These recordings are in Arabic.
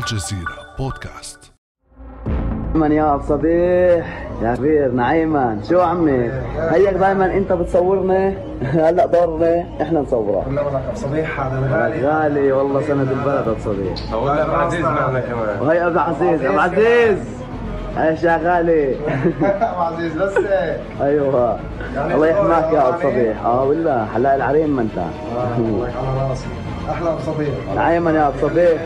الجزيرة بودكاست دايما يا ابو صبيح يا كبير نعيما شو عمي هيك دايما انت بتصورنا هلا دورنا إحنا نصورك ابو صبيح هذا الغالي غالي والله سند البلد ابو صبيح ولا ابو عزيز معنا كمان وهي ابو عزيز ابو عزيز إيش يا غالي ابو عزيز بس أيوه يعني الله يحماك يا ابو يعني- صبيح آه والله حلاق العريم ما انت الله على راسي أحلى ابو صبيح نعيما يا ابو صبيح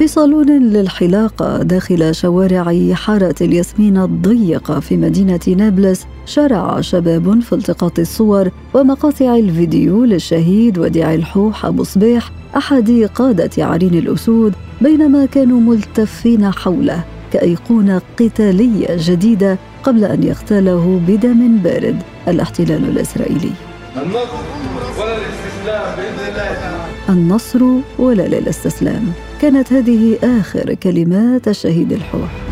في صالون للحلاقة داخل شوارع حارة الياسمين الضيقة في مدينة نابلس شرع شباب في التقاط الصور ومقاطع الفيديو للشهيد وديع الحوح أبو صبيح أحد قادة عرين الأسود بينما كانوا ملتفين حوله كأيقونة قتالية جديدة قبل أن يغتاله بدم بارد الاحتلال الإسرائيلي. النصر ولا الاستسلام بإذن الله. النصر ولا للاستسلام. كانت هذه آخر كلمات الشهيد الحوح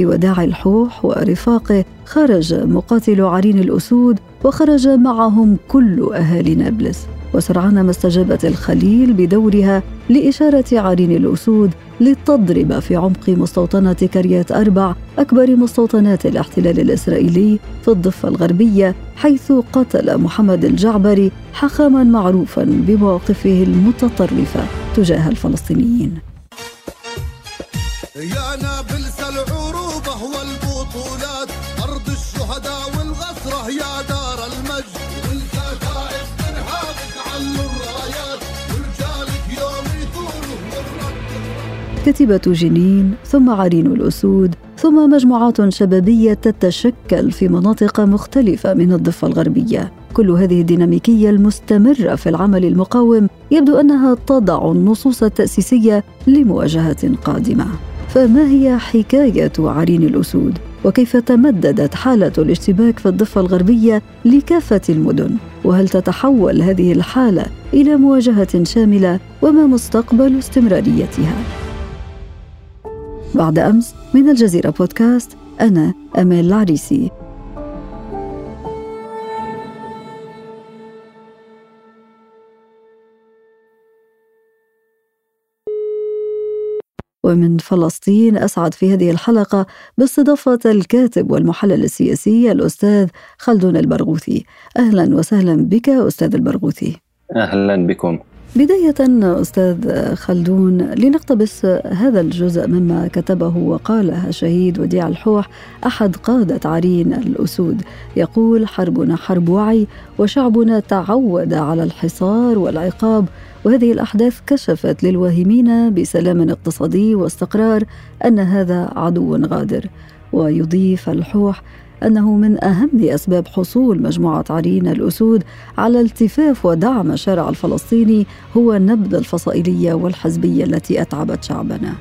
وفي وداع الحوح ورفاقه خرج مقاتل عرين الأسود وخرج معهم كل أهالي نابلس. وسرعان ما استجابت الخليل بدورها لإشارة عرين الأسود لتضرب في عمق مستوطنة كريات أربع أكبر مستوطنات الاحتلال الإسرائيلي في الضفة الغربية حيث قتل محمد الجعبري حاخاما معروفا بمواقفه المتطرفة تجاه الفلسطينيين. يا نابلس العروبة والبطولات أرض الشهداء والغسرة يا دار المجد. والكتائب تنهابك علوا الرايات ورجالك يوم والرد كتيبة جنين ثم عرين الأسود ثم مجموعات شبابية تتشكل في مناطق مختلفة من الضفة الغربية. كل هذه الديناميكية المستمرة في العمل المقاوم يبدو أنها تضع النصوص التأسيسية لمواجهة قادمة. فما هي حكاية عرين الأسود؟ وكيف تمددت حالة الاشتباك في الضفة الغربية لكافة المدن؟ وهل تتحول هذه الحالة إلى مواجهة شاملة؟ وما مستقبل استمراريتها؟ بعد أمس من الجزيرة بودكاست أنا أمال العريسي ومن فلسطين أسعد في هذه الحلقة باستضافة الكاتب والمحلل السياسي الأستاذ خلدون البرغوثي. أهلا وسهلا بك أستاذ البرغوثي. أهلا بكم. بداية أستاذ خلدون لنقتبس هذا الجزء مما كتبه وقاله الشهيد وديع الحوح أحد قادة عرين الأسود. يقول حربنا حرب وعي وشعبنا تعود على الحصار والعقاب وهذه الأحداث كشفت للواهمين بسلام اقتصادي واستقرار أن هذا عدو غادر. ويضيف الحوح أنه من أهم أسباب حصول مجموعة عرين الأسود على التفاف ودعم الشارع الفلسطيني هو نبذ الفصائلية والحزبية التي أتعبت شعبنا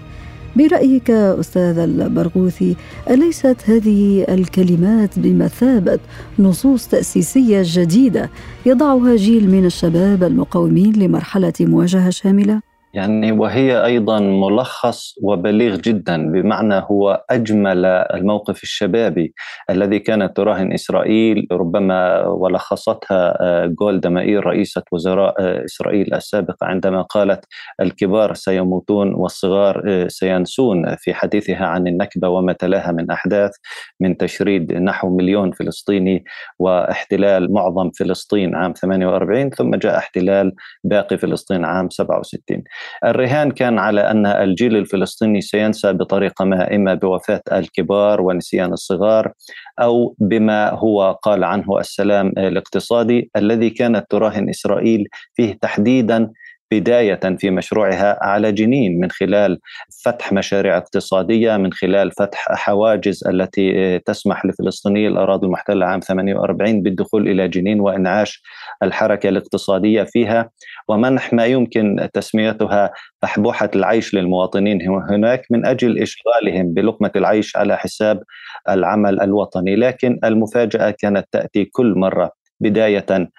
برأيك أستاذ البرغوثي أليست هذه الكلمات بمثابة نصوص تأسيسية جديدة يضعها جيل من الشباب المقاومين لمرحلة مواجهة شاملة؟ يعني وهي أيضا ملخص وبليغ جدا بمعنى هو أجمل الموقف الشبابي الذي كانت تراهن إسرائيل ربما ولخصتها آه، جولدا مائير رئيسة وزراء آه، إسرائيل السابقه عندما قالت الكبار سيموتون والصغار آه، سينسون في حديثها عن النكبة وما تلاها من أحداث من تشريد نحو مليون فلسطيني واحتلال معظم فلسطين عام 48 ثم جاء احتلال باقي فلسطين عام 67 الرهان كان على أن الجيل الفلسطيني سينسى بطريقه ما إما بوفاة الكبار ونسيان الصغار أو بما هو قال عنه السلام الاقتصادي الذي كانت تراهن إسرائيل فيه تحديدا بداية في مشروعها على جنين من خلال فتح مشاريع اقتصادية من خلال فتح حواجز التي تسمح لفلسطيني الأراضي المحتلة عام 48 بالدخول إلى جنين وإنعاش الحركة الاقتصادية فيها. ومنح ما يمكن تسميتها بحبوحه العيش للمواطنين هناك من أجل إشغالهم بلقمة العيش على حساب العمل الوطني، لكن المفاجأة كانت تأتي كل مرة بداية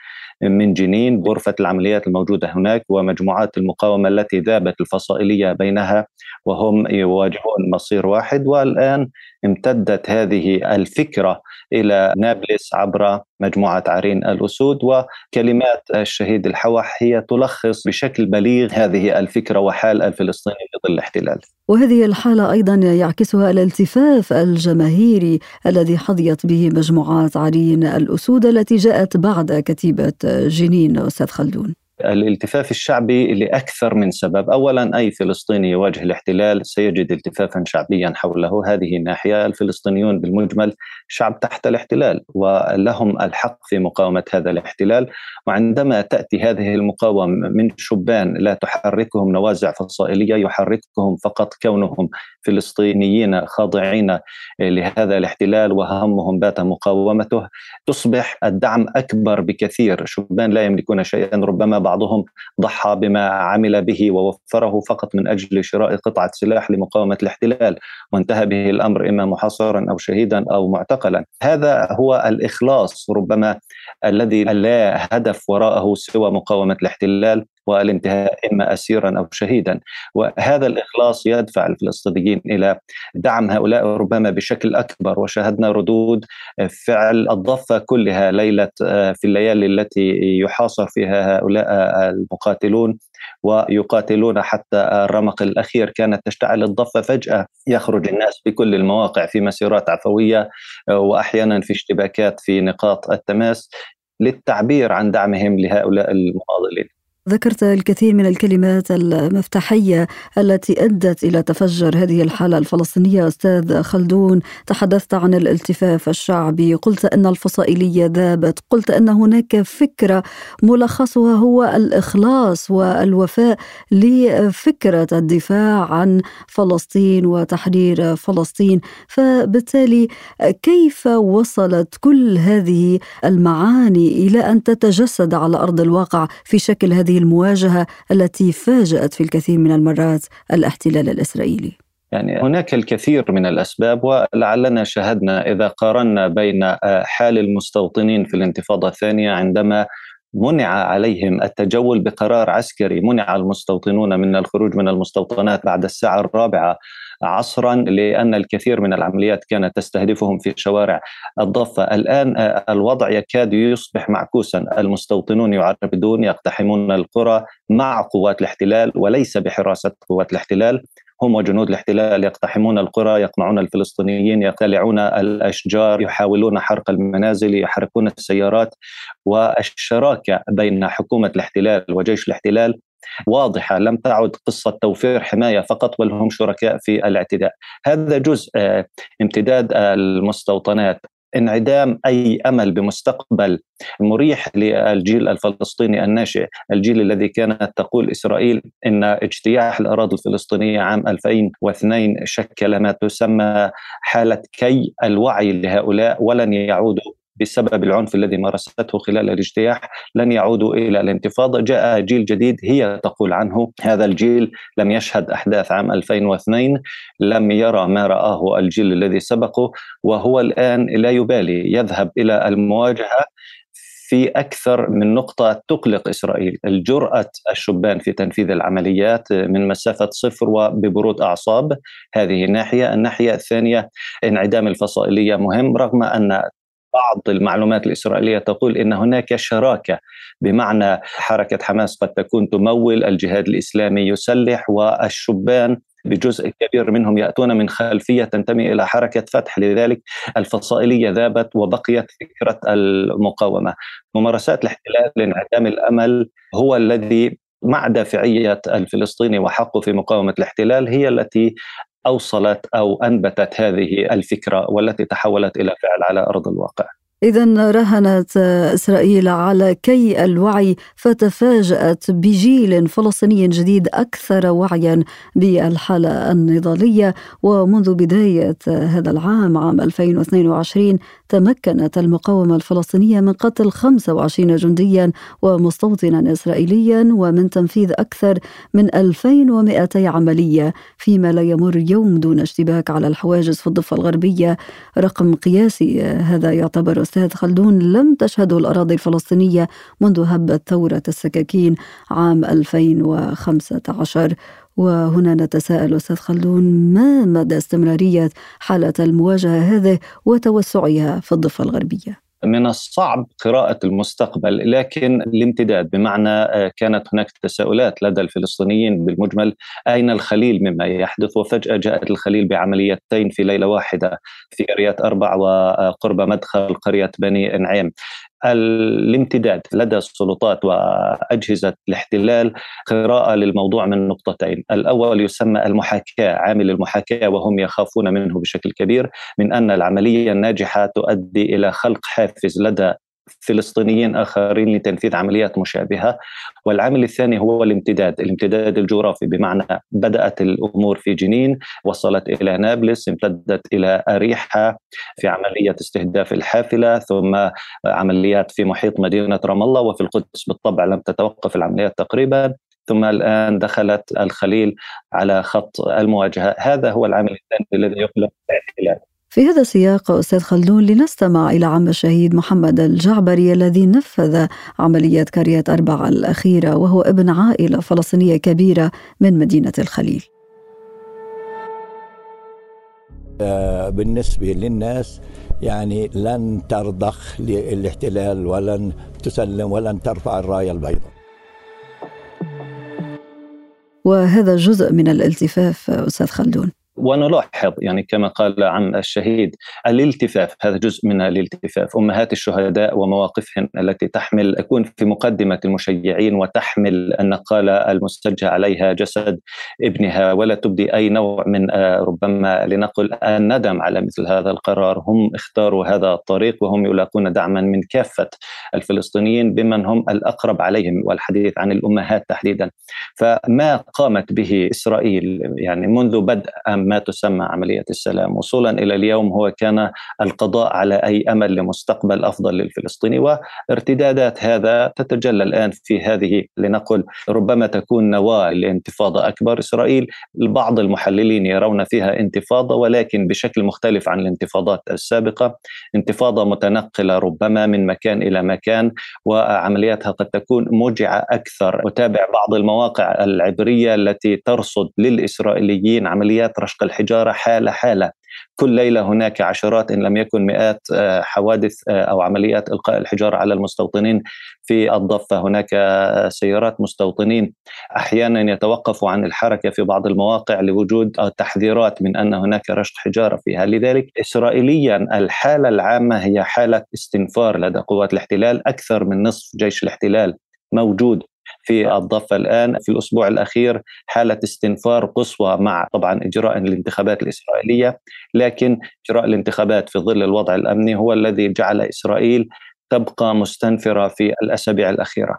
من جنين غرفة العمليات الموجودة هناك ومجموعات المقاومة التي ذابت الفصائلية بينها وهم يواجهون مصير واحد والآن امتدت هذه الفكرة إلى نابلس عبر مجموعة عرين الأسود وكلمات الشهيد الحوح هي تلخص بشكل بليغ هذه الفكرة وحال الفلسطيني في ظل الاحتلال. وهذه الحالة أيضا يعكسها الالتفاف الجماهيري الذي حظيت به مجموعات عرين الأسود التي جاءت بعد كتيبة جنين أستاذ خلدون. الالتفاف الشعبي لأكثر من سبب، اولا أي فلسطيني يواجه الاحتلال سيجد التفافا شعبيا حوله، هذه الناحية الفلسطينيون بالمجمل شعب تحت الاحتلال ولهم الحق في مقاومة هذا الاحتلال، وعندما تأتي هذه المقاومة من شبان لا تحركهم نوازع فصائلية يحركهم فقط كونهم فلسطينيين خاضعين لهذا الاحتلال وهمهم بات مقاومته. تصبح الدعم أكبر بكثير، شبان لا يملكون شيئا ربما بعضهم ضحى بما عمل به ووفره فقط من أجل شراء قطعة سلاح لمقاومة الاحتلال وانتهى به الأمر إما محاصرا أو شهيدا أو معتقلا. هذا هو الإخلاص ربما الذي لا هدف وراءه سوى مقاومة الاحتلال. والانتهاء إما اسيرا أو شهيدا. وهذا الإخلاص يدفع الفلسطينيين إلى دعم هؤلاء ربما بشكل أكبر. وشاهدنا ردود فعل الضفة كلها ليلة في الليالي التي يحاصر فيها هؤلاء المقاتلون ويقاتلون حتى الرمق الأخير. كانت تشتعل الضفة فجأة يخرج الناس في كل المواقع في مسيرات عفوية واحيانا في اشتباكات في نقاط التماس للتعبير عن دعمهم لهؤلاء المناضلين ذكرت الكثير من الكلمات المفتاحية التي أدت إلى تفجر هذه الحالة الفلسطينية. أستاذ خلدون تحدثت عن الالتفاف الشعبي. قلت أن الفصائلية ذابت. قلت أن هناك فكرة ملخصها هو الإخلاص والوفاء لفكرة الدفاع عن فلسطين وتحرير فلسطين. فبالتالي كيف وصلت كل هذه المعاني إلى أن تتجسد على أرض الواقع في شكل هذه المواجهة التي فاجأت في الكثير من المرات الاحتلال الإسرائيلي؟ يعني هناك الكثير من الأسباب ولعلنا شاهدنا إذا قارنا بين آه، حال المستوطنين في الانتفاضة الثانية عندما منع عليهم التجول بقرار عسكري منع المستوطنون من الخروج من المستوطنات بعد الساعة الرابعة عصرا لأن الكثير من العمليات كانت تستهدفهم في شوارع الضفة، الآن آه، الوضع يكاد يصبح معكوسا، المستوطنون يعربدون يقتحمون القرى مع قوات الاحتلال وليس بحراسة قوات الاحتلال، هم وجنود الاحتلال يقتحمون القرى يقمعون الفلسطينيين يقتلعون الأشجار يحاولون حرق المنازل يحرقون السيارات. والشراكة بين حكومة الاحتلال وجيش الاحتلال واضحة لم تعد قصة توفير حماية فقط بل هم شركاء في الاعتداء. هذا جزء آه، امتداد المستوطنات. انعدام أي أمل بمستقبل مريح للجيل الفلسطيني الناشئ، الجيل الذي كانت تقول إسرائيل إن اجتياح الأراضي الفلسطينية عام 2002 شكل ما تسمى حالة كي الوعي لهؤلاء ولن يعودوا بسبب العنف الذي مارسته خلال الاجتياح لن يعودوا إلى الانتفاضة، جاء جيل جديد هي تقول عنه هذا الجيل لم يشهد أحداث عام 2002 لم يرى ما رآه الجيل الذي سبقه وهو الآن لا يبالي. يذهب إلى المواجهة في أكثر من نقطة تقلق إسرائيل، الجرأة الشبان في تنفيذ العمليات من مسافة صفر وببرود أعصاب، هذه ناحية، الناحية الثانية انعدام الفصائلية مهم رغم أن بعض المعلومات الإسرائيلية تقول إن هناك شراكة بمعنى حركة حماس قد تكون تمول الجهاد الإسلامي يسلح والشبان بجزء كبير منهم يأتون من خلفية تنتمي إلى حركة فتح. لذلك الفصائلية ذابت وبقيت فكرة المقاومة. ممارسات الاحتلال لانعدام الأمل هو الذي مع دافعية الفلسطيني وحقه في مقاومة الاحتلال هي التي أوصلت أو أنبتت هذه الفكرة والتي تحولت إلى فعل على أرض الواقع. إذا راهنت إسرائيل على كي الوعي فتفاجأت بجيل فلسطيني جديد أكثر وعيا بالحالة النضالية. ومنذ بداية هذا العام عام 2022 تمكنت المقاومة الفلسطينية من قتل 25 جنديا ومستوطنا إسرائيليا ومن تنفيذ أكثر من 2200 عملية فيما لا يمر يوم دون اشتباك على الحواجز في الضفة الغربية. رقم قياسي هذا يعتبر أستاذ خلدون لم تشهده الأراضي الفلسطينية منذ هبت ثورة السكاكين عام 2015 وهنا نتساءل أستاذ خلدون ما مدى استمرارية حالة المواجهة هذه وتوسعها في الضفة الغربية؟ من الصعب قراءة المستقبل لكن الامتداد بمعنى آه، كانت هناك تساؤلات لدى الفلسطينيين بالمجمل أين الخليل مما يحدث؟ وفجأة جاءت الخليل بعمليتين في ليلة واحدة في قرية أربع وقرب مدخل قرية بني نعيم الامتداد لدى السلطات وأجهزة الاحتلال قراءة للموضوع من نقطتين، الأول يسمى المحاكاة، عامل المحاكاة وهم يخافون منه بشكل كبير من أن العملية الناجحة تؤدي إلى خلق حافز لدى فلسطينيين آخرين لتنفيذ عمليات مشابهة. والعامل الثاني هو الامتداد الامتداد الجغرافي. بمعنى بدأت الأمور في جنين وصلت إلى نابلس امتدت إلى أريحا في عملية استهداف الحافلة ثم عمليات في محيط مدينة رام الله وفي القدس بالطبع لم تتوقف العمليات تقريبا. ثم الآن دخلت الخليل على خط المواجهة. هذا هو العامل الثاني الذي يقلق الاحتلال في هذا السياق أستاذ خلدون لنستمع إلى عم الشهيد محمد الجعبري الذي نفذ عملية كاريات أربع الأخيرة وهو ابن عائلة فلسطينية كبيرة من مدينة الخليل. آه، بالنسبة للناس يعني لن ترضخ للاحتلال ولن تسلم ولن ترفع الراية البيضاء. وهذا جزء من الالتفاف أستاذ خلدون. ونلاحظ يعني كما قال عن الشهيد الالتفاف هذا جزء من الالتفاف. أمهات الشهداء ومواقفهن التي تحمل تكون في مقدمة المشيعين وتحمل النقالة المسجى عليها جسد ابنها ولا تبدي أي نوع من آه، ربما لنقل الندم على مثل هذا القرار. هم اختاروا هذا الطريق وهم يلاقون دعما من كافة الفلسطينيين بمن هم الأقرب عليهم والحديث عن الأمهات تحديدا. فما قامت به إسرائيل يعني منذ بدء ما تسمى عملية السلام. وصولا إلى اليوم هو كان القضاء على أي أمل لمستقبل أفضل للفلسطيني وارتدادات هذا تتجلى الآن في هذه لنقل ربما تكون نواة لانتفاضة أكبر. إسرائيل بعض المحللين يرون فيها انتفاضة ولكن بشكل مختلف عن الانتفاضات السابقة. انتفاضة متنقلة ربما من مكان إلى مكان وعملياتها قد تكون موجعة أكثر. أتابع بعض المواقع العبرية التي ترصد للإسرائيليين عمليات رشق الحجارة حالة حالة. كل ليلة هناك عشرات إن لم يكن مئات آه، حوادث آه، أو عمليات إلقاء الحجارة على المستوطنين في الضفة. هناك آه، سيارات مستوطنين أحيانا يتوقفوا عن الحركة في بعض المواقع لوجود تحذيرات من أن هناك رشق حجارة فيها. لذلك اسرائيليا الحالة العامة هي حالة استنفار لدى قوات الاحتلال. أكثر من نصف جيش الاحتلال موجود في الضفة الآن في الأسبوع الأخير حالة استنفار قصوى مع طبعا إجراء الانتخابات الإسرائيلية لكن إجراء الانتخابات في ظل الوضع الأمني هو الذي جعل إسرائيل تبقى مستنفرة في الأسابيع الأخيرة.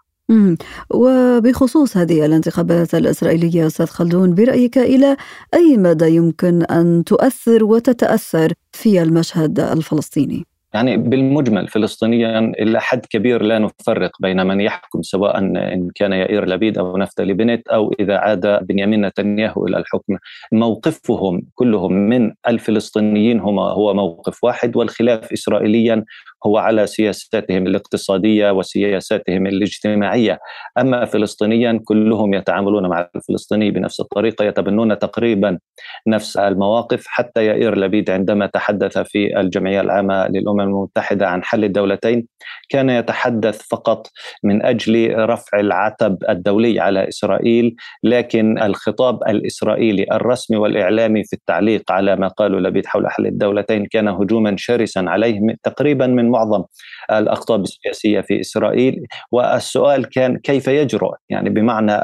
وبخصوص هذه الانتخابات الإسرائيلية أستاذ خلدون برأيك إلى أي مدى يمكن أن تؤثر وتتأثر في المشهد الفلسطيني؟ يعني بالمجمل فلسطينيا إلى حد كبير لا نفرق بين من يحكم سواء إن كان يائير لبيد أو نفتالي بنت أو إذا عاد بنيامين نتنياهو إلى الحكم. موقفهم كلهم من الفلسطينيين هما هو موقف واحد والخلاف اسرائيليا هو على سياساتهم الاقتصادية وسياساتهم الاجتماعية، أما فلسطينيا كلهم يتعاملون مع الفلسطيني بنفس الطريقة يتبنون تقريبا نفس المواقف حتى يائير لبيد عندما تحدث في الجمعية العامة للأمم المتحدة عن حل الدولتين. كان يتحدث فقط من أجل رفع العتب الدولي على إسرائيل، لكن الخطاب الإسرائيلي الرسمي والإعلامي في التعليق على ما قالوا لبيد حول حل الدولتين كان هجوما شرسا عليه تقريبا من معظم الاقطاب السياسية في إسرائيل. والسؤال كان كيف يجرؤ؟ يعني بمعنى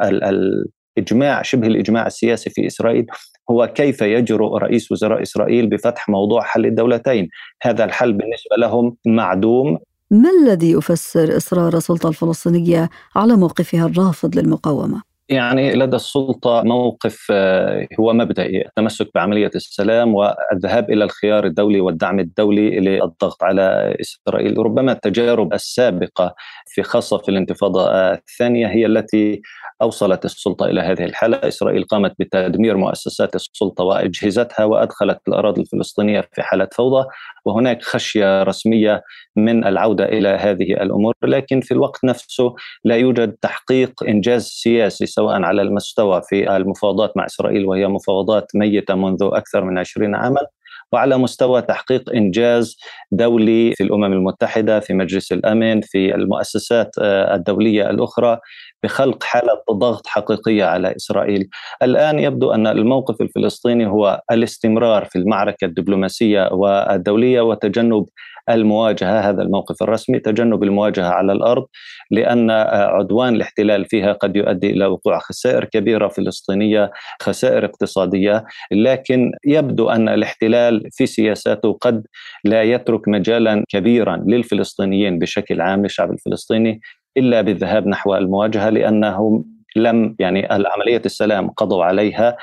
الإجماع شبه الإجماع السياسي في إسرائيل هو كيف يجرؤ رئيس وزراء إسرائيل بفتح موضوع حل الدولتين؟ هذا الحل بالنسبة لهم معدوم. ما الذي يفسر إصرار السلطة الفلسطينية على موقفها الرافض للمقاومة؟ يعني لدى السلطة موقف آه، هو مبدئي التمسك بعملية السلام والذهاب إلى الخيار الدولي والدعم الدولي للضغط على إسرائيل. ربما التجارب السابقة في خاصة في الانتفاضة الثانية هي التي أوصلت السلطة إلى هذه الحالة، إسرائيل قامت بتدمير مؤسسات السلطة وأجهزتها وأدخلت الأراضي الفلسطينية في حالة فوضى وهناك خشية رسمية من العودة إلى هذه الأمور، لكن في الوقت نفسه لا يوجد تحقيق إنجاز سياسي سواء على المستوى في المفاوضات مع إسرائيل وهي مفاوضات ميتة منذ أكثر من 20 عاما. وعلى مستوى تحقيق إنجاز دولي في الأمم المتحدة في مجلس الأمن في المؤسسات آه، الدولية الأخرى بخلق حالة ضغط حقيقية على إسرائيل. الآن يبدو أن الموقف الفلسطيني هو الاستمرار في المعركة الدبلوماسية والدولية وتجنب المواجهة هذا الموقف الرسمي تجنب المواجهة على الأرض لأن عدوان الاحتلال فيها قد يؤدي إلى وقوع خسائر كبيرة فلسطينية خسائر اقتصادية لكن يبدو أن الاحتلال في سياساته قد لا يترك مجالا كبيرا للفلسطينيين بشكل عام للشعب الفلسطيني إلا بالذهاب نحو المواجهة لأنهم لم يعني عملية السلام قضوا عليها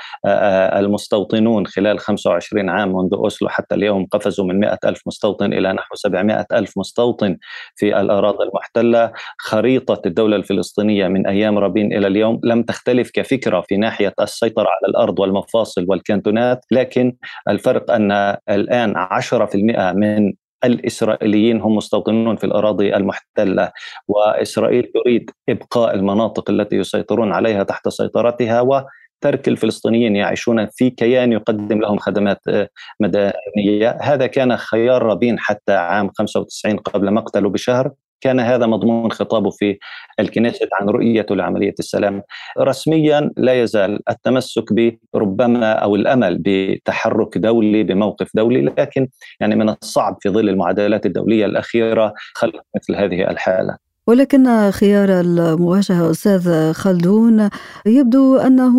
المستوطنون خلال 25 عام منذ أوسلو حتى اليوم قفزوا من 100 ألف مستوطن إلى نحو 700 ألف مستوطن في الأراضي المحتلة. خريطة الدولة الفلسطينية من أيام رابين إلى اليوم لم تختلف كفكرة في ناحية السيطرة على الأرض والمفاصل والكانتونات لكن الفرق أن الآن 10% من الإسرائيليين هم مستوطنون في الأراضي المحتلة وإسرائيل تريد إبقاء المناطق التي يسيطرون عليها تحت سيطرتها و ترك الفلسطينيين يعيشون في كيان يقدم لهم خدمات آه، مدنية، هذا كان خيار رابين حتى عام 95 قبل مقتله بشهر، كان هذا مضمون خطابه في الكنيست عن رؤيته لعملية السلام. رسميا لا يزال التمسك بربما أو الأمل بتحرك دولي بموقف دولي لكن يعني من الصعب في ظل المعادلات الدولية الأخيرة خلق مثل هذه الحالة. ولكن خيار المواجهة أستاذ خلدون يبدو أنه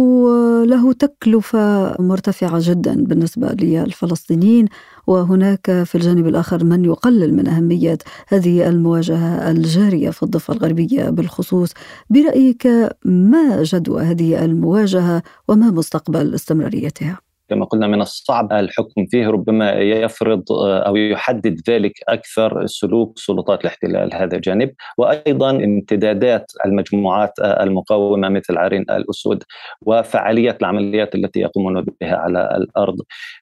له تكلفة مرتفعة جدا بالنسبة للفلسطينيين وهناك في الجانب الآخر من يقلل من أهمية هذه المواجهة الجارية في الضفة الغربية بالخصوص برأيك ما جدوى هذه المواجهة وما مستقبل استمراريتها؟ كما قلنا من الصعب الحكم فيه ربما يفرض آه، أو يحدد ذلك أكثر سلوك سلطات الاحتلال هذا جانب. وأيضا امتدادات المجموعات آه، المقاومة مثل عرين الأسود وفعاليه العمليات التي يقومون بها على الأرض.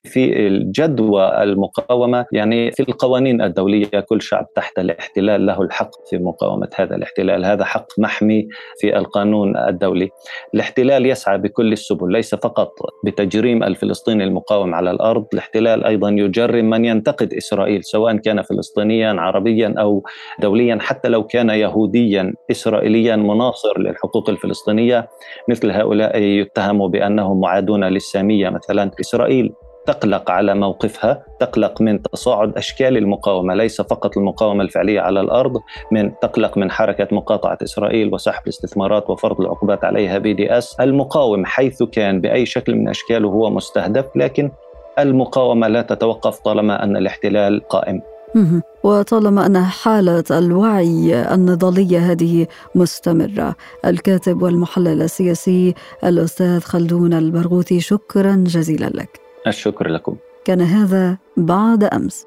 في الجدوى المقاومة يعني في القوانين الدولية كل شعب تحت الاحتلال له الحق في مقاومة هذا الاحتلال. هذا حق محمي في القانون الدولي. الاحتلال يسعى بكل السبل ليس فقط بتجريم الفلسطينيين الفلسطيني المقاوم على الأرض، الاحتلال أيضا يجرم من ينتقد إسرائيل سواء كان فلسطينيا عربيا أو دوليا حتى لو كان يهوديا اسرائيليا مناصر للحقوق الفلسطينية. مثل هؤلاء يتهموا بأنهم معادون للسامية مثلا إسرائيل. تقلق على موقفها تقلق من تصاعد أشكال المقاومة ليس فقط المقاومة الفعلية على الأرض من تقلق من حركة مقاطعة إسرائيل وسحب الاستثمارات وفرض العقوبات عليها بي دي إس. المقاوم حيث كان بأي شكل من أشكاله هو مستهدف لكن المقاومة لا تتوقف طالما أن الاحتلال قائم. وطالما أن حالة الوعي النضالية هذه مستمرة الكاتب والمحلل السياسي الأستاذ خلدون البرغوثي شكرا جزيلا لك. الشكر لكم. كان هذا بعد أمس.